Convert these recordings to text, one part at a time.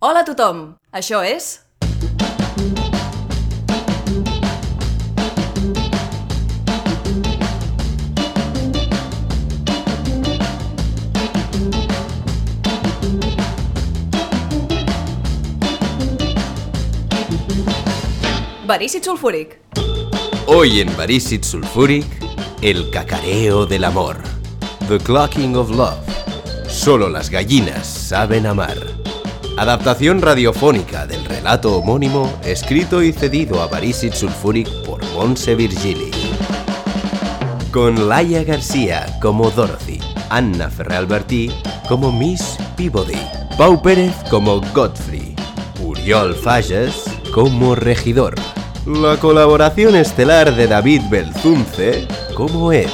Hola a tothom! Això és... Verícid sulfúric. Hoy en Varicid Sulfuric, el cacareo del amor. The Clocking of Love. Solo las gallinas saben amar. Adaptación radiofónica del relato homónimo escrito y cedido a Varicid Sulfuric por Monse Virgili. Con Laia García como Dorothy, Anna Ferralbertí como Miss Peabody, Pau Pérez como Godfrey, Uriol Falles como regidor. La colaboración estelar de David Belzunce como Ed.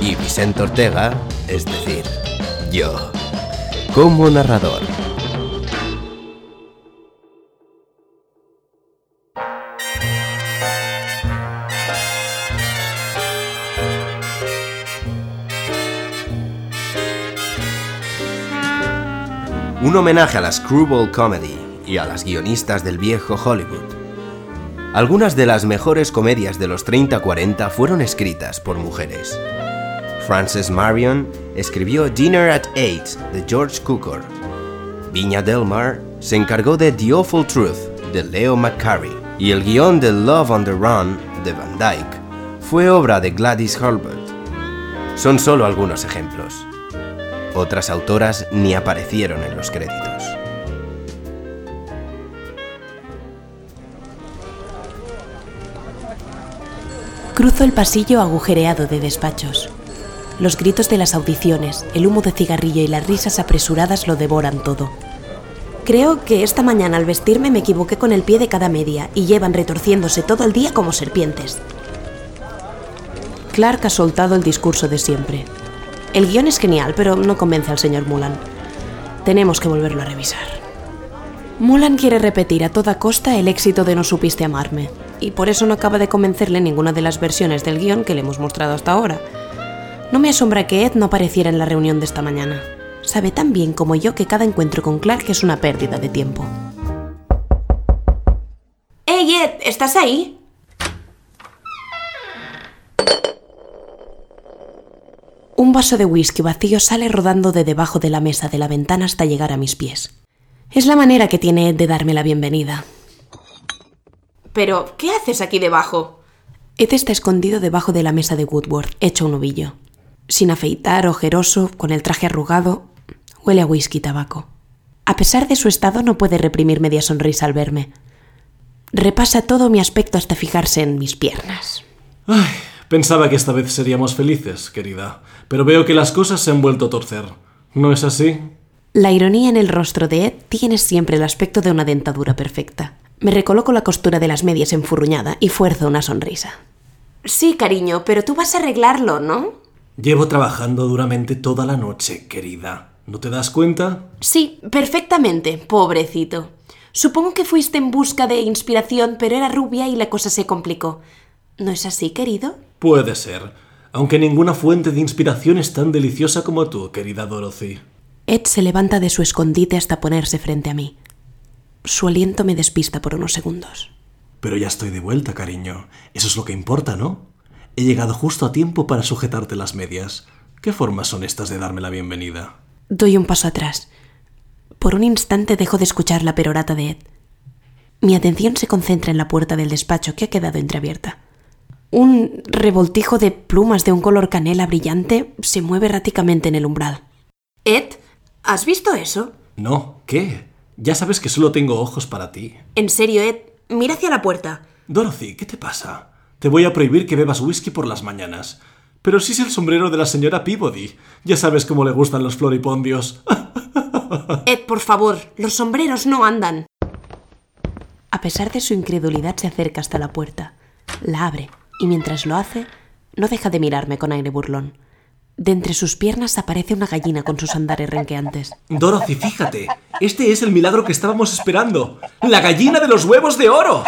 Y Vicente Ortega, es decir, yo, como narrador. Un homenaje a la screwball comedy y a las guionistas del viejo Hollywood. Algunas de las mejores comedias de los 30-40 fueron escritas por mujeres. Frances Marion escribió Dinner at Eight de George Cukor. Viña Del Mar se encargó de The Awful Truth de Leo McCarey y el guion de Love on the Run de Van Dyke fue obra de Gladys Herbert. Son solo algunos ejemplos. Otras autoras ni aparecieron en los créditos. Cruzo el pasillo agujereado de despachos. Los gritos de las audiciones, el humo de cigarrillo y las risas apresuradas lo devoran todo. Creo que esta mañana al vestirme me equivoqué con el pie de cada media y llevan retorciéndose todo el día como serpientes. Clark ha soltado el discurso de siempre. El guion es genial, pero no convence al señor Mulan. Tenemos que volverlo a revisar. Mulan quiere repetir a toda costa el éxito de No supiste amarme, y por eso no acaba de convencerle ninguna de las versiones del guion que le hemos mostrado hasta ahora. No me asombra que Ed no apareciera en la reunión de esta mañana. Sabe tan bien como yo que cada encuentro con Clark es una pérdida de tiempo. ¡Hey Ed! ¿Estás ahí? Un vaso de whisky vacío sale rodando de debajo de la mesa de la ventana hasta llegar a mis pies. Es la manera que tiene Ed de darme la bienvenida. Pero, ¿qué haces aquí debajo? Ed está escondido debajo de la mesa de Woodward, hecho un ovillo. Sin afeitar, ojeroso, con el traje arrugado, huele a whisky y tabaco. A pesar de su estado, no puede reprimir media sonrisa al verme. Repasa todo mi aspecto hasta fijarse en mis piernas. Ay, pensaba que esta vez seríamos felices, querida, pero veo que las cosas se han vuelto a torcer. ¿No es así? La ironía en el rostro de Ed tiene siempre el aspecto de una dentadura perfecta. Me recoloco la costura de las medias enfurruñada y fuerzo una sonrisa. Sí, cariño, pero tú vas a arreglarlo, ¿no? Llevo trabajando duramente toda la noche, querida. ¿No te das cuenta? Sí, perfectamente, pobrecito. Supongo que fuiste en busca de inspiración, pero era rubia y la cosa se complicó. ¿No es así, querido? Puede ser, aunque ninguna fuente de inspiración es tan deliciosa como tú, querida Dorothy. Ed se levanta de su escondite hasta ponerse frente a mí. Su aliento me despista por unos segundos. Pero ya estoy de vuelta, cariño. Eso es lo que importa, ¿no? He llegado justo a tiempo para sujetarte las medias. ¿Qué formas son estas de darme la bienvenida? Doy un paso atrás. Por un instante dejo de escuchar la perorata de Ed. Mi atención se concentra en la puerta del despacho que ha quedado entreabierta. Un revoltijo de plumas de un color canela brillante se mueve erráticamente en el umbral. Ed, ¿has visto eso? No, ¿qué? Ya sabes que solo tengo ojos para ti. En serio, Ed, mira hacia la puerta. Dorothy, ¿qué te pasa? Te voy a prohibir que bebas whisky por las mañanas. Pero si es el sombrero de la señora Peabody. Ya sabes cómo le gustan los floripondios. Ed, por favor, los sombreros no andan. A pesar de su incredulidad, se acerca hasta la puerta. La abre, y mientras lo hace, no deja de mirarme con aire burlón. De entre sus piernas aparece una gallina con sus andares renqueantes. Dorothy, fíjate. Este es el milagro que estábamos esperando. ¡La gallina de los huevos de oro!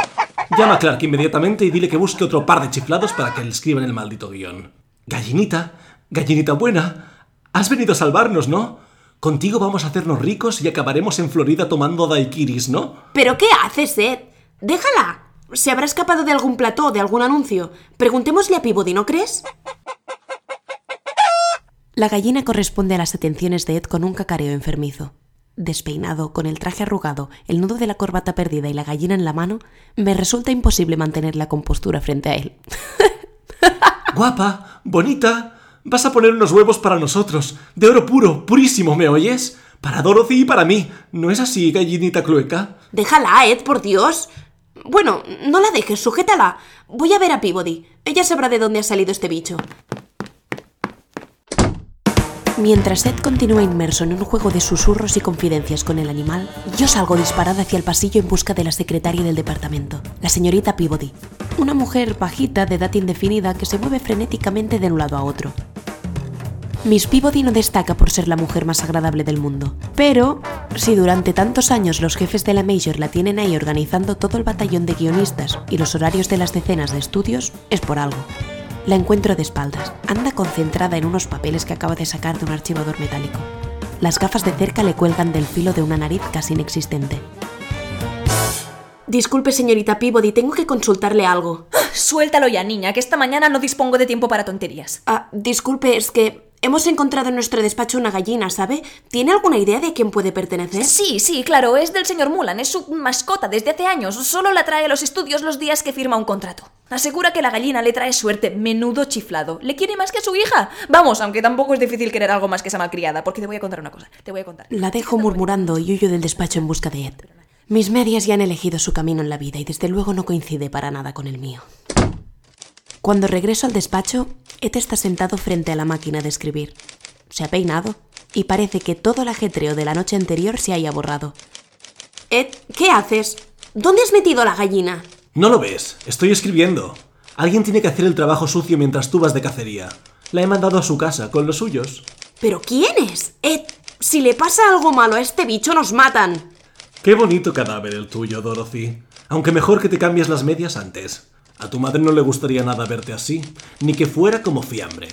Llama a Clark inmediatamente y dile que busque otro par de chiflados para que le escriban el maldito guion. Gallinita, gallinita buena, has venido a salvarnos, ¿no? Contigo vamos a hacernos ricos y acabaremos en Florida tomando daiquiris, ¿no? ¿Pero qué haces, Ed? Déjala. Se habrá escapado de algún plató, de algún anuncio. Preguntémosle a Peabody, ¿no crees? La gallina corresponde a las atenciones de Ed con un cacareo enfermizo. Despeinado, con el traje arrugado, el nudo de la corbata perdida y la gallina en la mano, me resulta imposible mantener la compostura frente a él. Guapa, bonita, vas a poner unos huevos para nosotros, de oro puro, purísimo, ¿me oyes? Para Dorothy y para mí. ¿No es así, gallinita clueca? Déjala, Ed, por Dios. Bueno, no la dejes, sujétala. Voy a ver a Peabody. Ella sabrá de dónde ha salido este bicho. Mientras Ed continúa inmerso en un juego de susurros y confidencias con el animal, yo salgo disparada hacia el pasillo en busca de la secretaria del departamento, la señorita Peabody, una mujer bajita de edad indefinida que se mueve frenéticamente de un lado a otro. Miss Peabody no destaca por ser la mujer más agradable del mundo, pero si durante tantos años los jefes de la Major la tienen ahí organizando todo el batallón de guionistas y los horarios de las decenas de estudios, es por algo. La encuentro de espaldas. Anda concentrada en unos papeles que acaba de sacar de un archivador metálico. Las gafas de cerca le cuelgan del filo de una nariz casi inexistente. Disculpe, señorita Peabody, tengo que consultarle algo. Suéltalo ya, niña, que esta mañana no dispongo de tiempo para tonterías. Ah, disculpe, es que hemos encontrado en nuestro despacho una gallina, ¿sabe? ¿Tiene alguna idea de a quién puede pertenecer? Sí, sí, claro, es del señor Mulan, es su mascota desde hace años. Solo la trae a los estudios los días que firma un contrato. Asegura que la gallina le trae suerte, menudo chiflado. Le quiere más que a su hija. Vamos, aunque tampoco es difícil querer algo más que esa malcriada, porque te voy a contar una cosa. Te voy a contar. La dejo murmurando y huyo del despacho en busca de Ed. Mis medias ya han elegido su camino en la vida y desde luego no coincide para nada con el mío. Cuando regreso al despacho, Ed está sentado frente a la máquina de escribir. Se ha peinado y parece que todo el ajetreo de la noche anterior se haya borrado. Ed, ¿qué haces? ¿Dónde has metido la gallina? ¿No lo ves? Estoy escribiendo. Alguien tiene que hacer el trabajo sucio mientras tú vas de cacería. La he mandado a su casa con los suyos. ¿Pero quién es? Ed, si le pasa algo malo a este bicho nos matan. Qué bonito cadáver el tuyo, Dorothy. Aunque mejor que te cambies las medias antes. A tu madre no le gustaría nada verte así, ni que fuera como fiambre.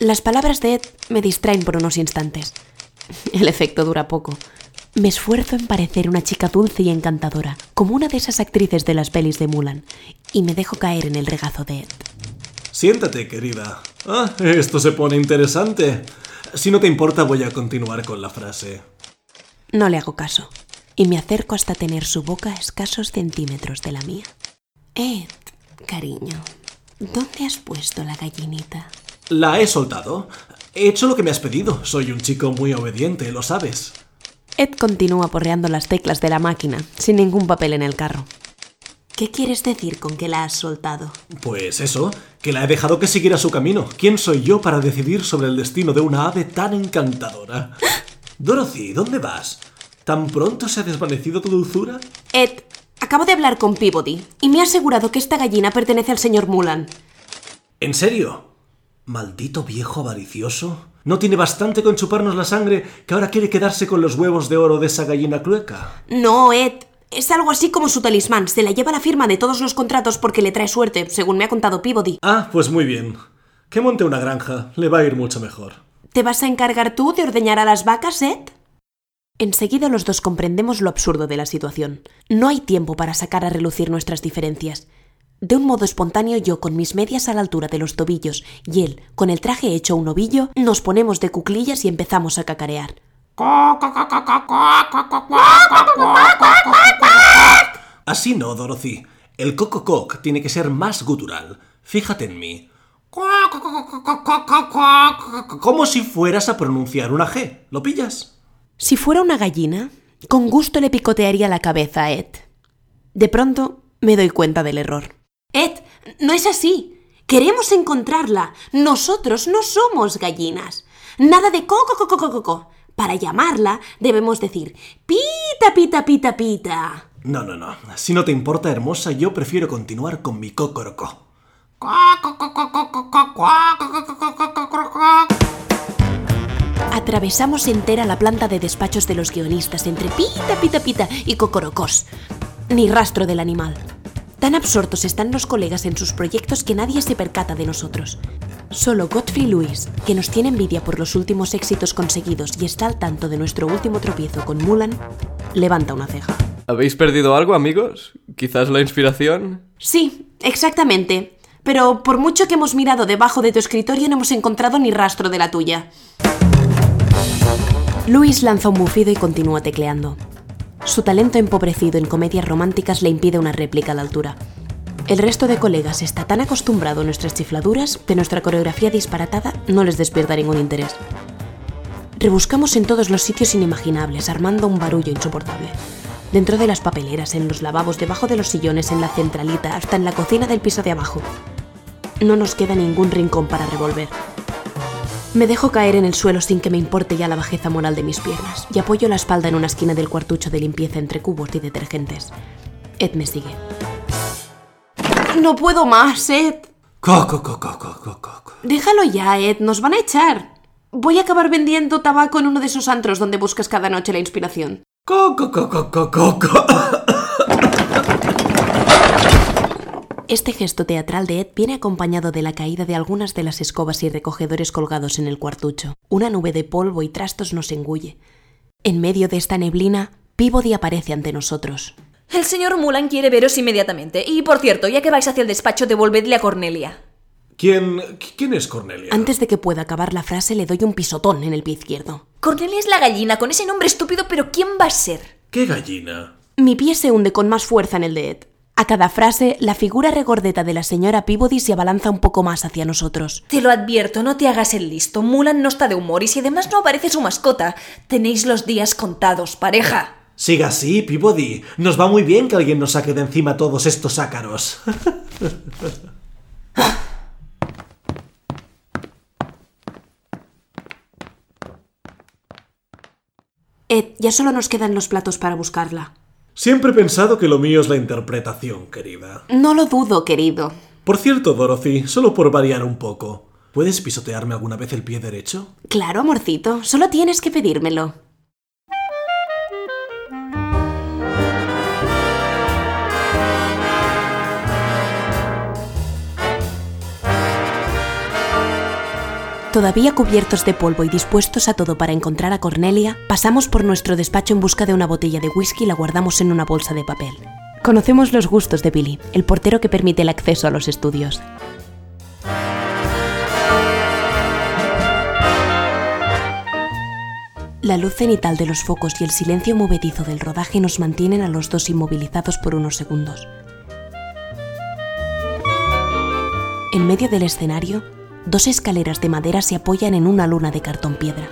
Las palabras de Ed me distraen por unos instantes. El efecto dura poco. Me esfuerzo en parecer una chica dulce y encantadora, como una de esas actrices de las pelis de Mulan, y me dejo caer en el regazo de Ed. Siéntate, querida. Ah, esto se pone interesante. Si no te importa, voy a continuar con la frase. No le hago caso, y me acerco hasta tener su boca a escasos centímetros de la mía. Ed, cariño, ¿dónde has puesto la gallinita? La he soltado. He hecho lo que me has pedido. Soy un chico muy obediente, lo sabes. Ed continúa porreando las teclas de la máquina, sin ningún papel en el carro. ¿Qué quieres decir con que la has soltado? Pues eso, que la he dejado que siguiera su camino. ¿Quién soy yo para decidir sobre el destino de una ave tan encantadora? Dorothy, ¿dónde vas? ¿Tan pronto se ha desvanecido tu dulzura? Ed, acabo de hablar con Peabody y me ha asegurado que esta gallina pertenece al señor Mulan. ¿En serio? Maldito viejo avaricioso. ¿No tiene bastante con chuparnos la sangre que ahora quiere quedarse con los huevos de oro de esa gallina clueca? No, Ed. Es algo así como su talismán. Se la lleva la firma de todos los contratos porque le trae suerte, según me ha contado Peabody. Ah, pues muy bien. Que monte una granja. Le va a ir mucho mejor. ¿Te vas a encargar tú de ordeñar a las vacas, Ed? Enseguida los dos comprendemos lo absurdo de la situación. No hay tiempo para sacar a relucir nuestras diferencias. De un modo espontáneo yo con mis medias a la altura de los tobillos y él con el traje hecho un ovillo, nos ponemos de cuclillas y empezamos a cacarear. Así no, Dorothy. El coco-coc tiene que ser más gutural. Fíjate en mí. Como si fueras a pronunciar una G. ¿Lo pillas? Si fuera una gallina, con gusto le picotearía la cabeza a Ed. De pronto me doy cuenta del error. Ed, no es así. Queremos encontrarla. Nosotros no somos gallinas. Nada de coco, coco, coco, coco. Para llamarla debemos decir pita, pita, pita, pita. No, no, no. Si no te importa, hermosa, yo prefiero continuar con mi cocoroco. Atravesamos entera la planta de despachos de los guionistas entre pita, pita, pita y cocorocos. Ni rastro del animal. Tan absortos están los colegas en sus proyectos que nadie se percata de nosotros. Solo Godfrey Lewis, que nos tiene envidia por los últimos éxitos conseguidos y está al tanto de nuestro último tropiezo con Mulan, levanta una ceja. ¿Habéis perdido algo, amigos? ¿Quizás la inspiración? Sí, exactamente. Pero por mucho que hemos mirado debajo de tu escritorio no hemos encontrado ni rastro de la tuya. Luis lanza un bufido y continúa tecleando. Su talento empobrecido en comedias románticas le impide una réplica a la altura. El resto de colegas está tan acostumbrado a nuestras chifladuras que nuestra coreografía disparatada no les despierta ningún interés. Rebuscamos en todos los sitios inimaginables, armando un barullo insoportable. Dentro de las papeleras, en los lavabos, debajo de los sillones, en la centralita, hasta en la cocina del piso de abajo. No nos queda ningún rincón para revolver. Me dejo caer en el suelo sin que me importe ya la bajeza moral de mis piernas y apoyo la espalda en una esquina del cuartucho de limpieza entre cubos y detergentes. Ed me sigue. No puedo más, Ed. Coco, coco, coco, coco. Déjalo ya, Ed, nos van a echar. Voy a acabar vendiendo tabaco en uno de esos antros donde buscas cada noche la inspiración. Coco, coco, coco, coco. Este gesto teatral de Ed viene acompañado de la caída de algunas de las escobas y recogedores colgados en el cuartucho. Una nube de polvo y trastos nos engulle. En medio de esta neblina, Peabody aparece ante nosotros. El señor Mulan quiere veros inmediatamente. Y por cierto, ya que vais hacia el despacho, devolvedle a Cornelia. ¿Quién, ¿Quién es Cornelia? Antes de que pueda acabar la frase, le doy un pisotón en el pie izquierdo. Cornelia es la gallina, con ese nombre estúpido, pero ¿quién va a ser? ¿Qué gallina? Mi pie se hunde con más fuerza en el de Ed. A cada frase, la figura regordeta de la señora Peabody se abalanza un poco más hacia nosotros. Te lo advierto, no te hagas el listo. Mulan no está de humor y si además no aparece su mascota, tenéis los días contados, pareja. Siga así, Peabody. Nos va muy bien que alguien nos saque de encima todos estos ácaros. Ed, ya solo nos quedan los platos para buscarla. Siempre he pensado que lo mío es la interpretación, querida. No lo dudo, querido. Por cierto, Dorothy, solo por variar un poco, ¿puedes pisotearme alguna vez el pie derecho? Claro, amorcito, solo tienes que pedírmelo. Todavía cubiertos de polvo y dispuestos a todo para encontrar a Cornelia, pasamos por nuestro despacho en busca de una botella de whisky y la guardamos en una bolsa de papel. Conocemos los gustos de Billy, el portero que permite el acceso a los estudios. La luz cenital de los focos y el silencio movedizo del rodaje nos mantienen a los dos inmovilizados por unos segundos. En medio del escenario, dos escaleras de madera se apoyan en una luna de cartón piedra.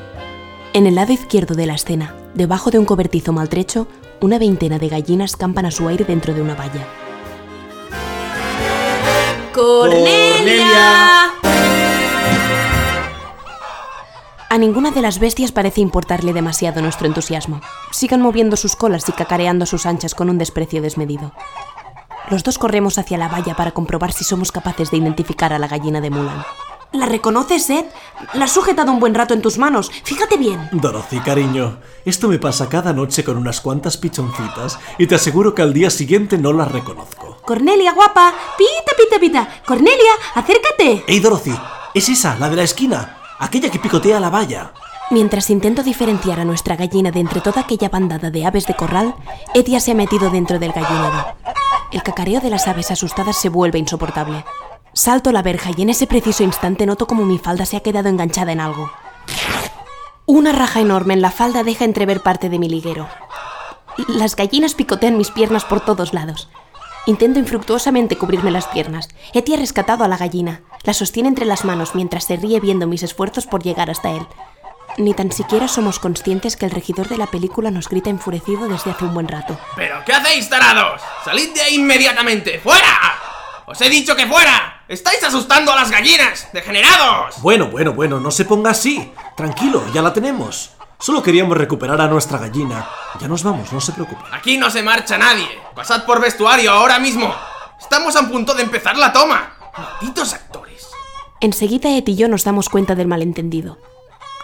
En el lado izquierdo de la escena, debajo de un cobertizo maltrecho, una veintena de gallinas campan a su aire dentro de una valla. ¡Cornelia! A ninguna de las bestias parece importarle demasiado nuestro entusiasmo. Sigan moviendo sus colas y cacareando sus anchas con un desprecio desmedido. Los dos corremos hacia la valla para comprobar si somos capaces de identificar a la gallina de Mulan. ¿La reconoces, Ed? La has sujetado un buen rato en tus manos. Fíjate bien. Dorothy, cariño, esto me pasa cada noche con unas cuantas pichoncitas y te aseguro que al día siguiente no las reconozco. Cornelia, guapa. Pita, pita, pita. Cornelia, acércate. ¡Ey, Dorothy! Es esa, la de la esquina, aquella que picotea la valla. Mientras intento diferenciar a nuestra gallina de entre toda aquella bandada de aves de corral, Ed ya se ha metido dentro del gallinero. El cacareo de las aves asustadas se vuelve insoportable. Salto la verja y en ese preciso instante noto como mi falda se ha quedado enganchada en algo. Una raja enorme en la falda deja entrever parte de mi liguero. Las gallinas picotean mis piernas por todos lados. Intento infructuosamente cubrirme las piernas. Eti ha rescatado a la gallina. La sostiene entre las manos mientras se ríe viendo mis esfuerzos por llegar hasta él. Ni tan siquiera somos conscientes que el regidor de la película nos grita enfurecido desde hace un buen rato. ¿Pero qué hacéis, tarados? ¡Salid de ahí inmediatamente! ¡Fuera! ¡Os he dicho que fuera! ¡Estáis asustando a las gallinas! ¡Degenerados! Bueno, bueno, bueno, no se ponga así. Tranquilo, ya la tenemos. Solo queríamos recuperar a nuestra gallina. Ya nos vamos, no se preocupe. Aquí no se marcha nadie. Pasad por vestuario ahora mismo. Estamos a punto de empezar la toma. Malditos actores. Enseguida Ed y yo nos damos cuenta del malentendido.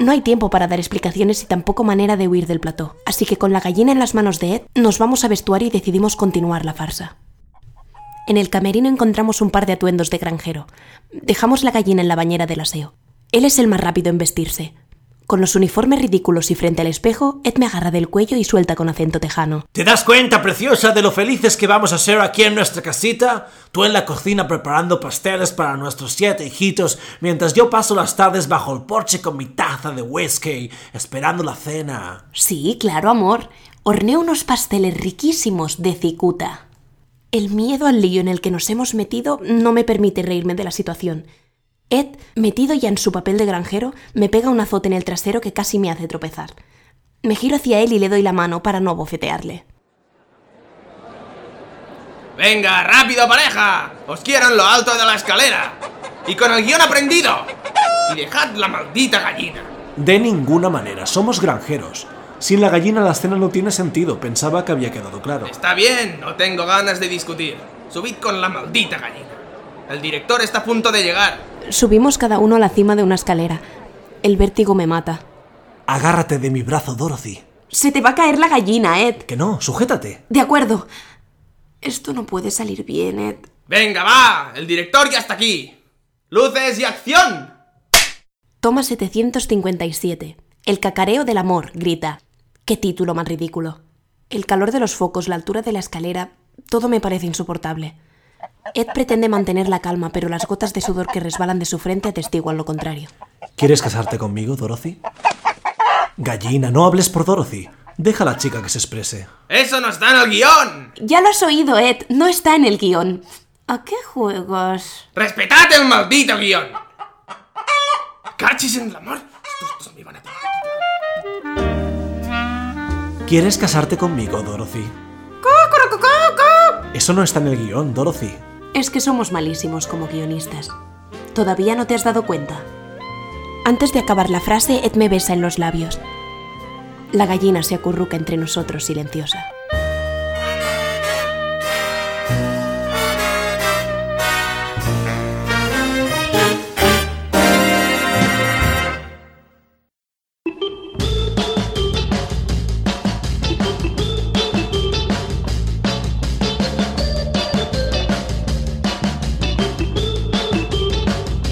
No hay tiempo para dar explicaciones y tampoco manera de huir del plató, así que con la gallina en las manos de Ed, nos vamos a vestuario y decidimos continuar la farsa. En el camerino encontramos un par de atuendos de granjero. Dejamos la gallina en la bañera del aseo. Él es el más rápido en vestirse. Con los uniformes ridículos y frente al espejo, Ed me agarra del cuello y suelta con acento tejano. ¿Te das cuenta, preciosa, de lo felices que vamos a ser aquí en nuestra casita? Tú en la cocina preparando pasteles para nuestros siete hijitos, mientras yo paso las tardes bajo el porche con mi taza de whisky, esperando la cena. Sí, claro, amor. Horneo unos pasteles riquísimos de cicuta. El miedo al lío en el que nos hemos metido no me permite reírme de la situación. Ed, metido ya en su papel de granjero, me pega un azote en el trasero que casi me hace tropezar. Me giro hacia él y le doy la mano para no bofetearle. Venga, rápido pareja. Os quiero en lo alto de la escalera. Y con el guion aprendido. Y dejad la maldita gallina. De ninguna manera, somos granjeros. Sin la gallina la escena no tiene sentido, pensaba que había quedado claro. Está bien, no tengo ganas de discutir. Subid con la maldita gallina. El director está a punto de llegar. Subimos cada uno a la cima de una escalera. El vértigo me mata. Agárrate de mi brazo, Dorothy. Se te va a caer la gallina, Ed. Que no, sujétate. De acuerdo. Esto no puede salir bien, Ed. Venga, va. El director ya está aquí. Luces y acción. Toma 757. El cacareo del amor, grita. Qué título más ridículo. El calor de los focos, la altura de la escalera, todo me parece insoportable. Ed pretende mantener la calma, pero las gotas de sudor que resbalan de su frente atestiguan lo contrario. ¿Quieres casarte conmigo, Dorothy? Gallina, no hables por Dorothy. Deja a la chica que se exprese. Eso no está en el guion. Ya lo has oído, Ed. No está en el guion. ¿A qué juegas? Respetad el maldito guion. Cachis en el amor. Estos dos me van a tomar. ¿Quieres casarte conmigo, Dorothy? Eso no está en el guion, Dorothy. Es que somos malísimos como guionistas. ¿Todavía no te has dado cuenta? Antes de acabar la frase, Ed me besa en los labios. La gallina se acurruca entre nosotros silenciosa.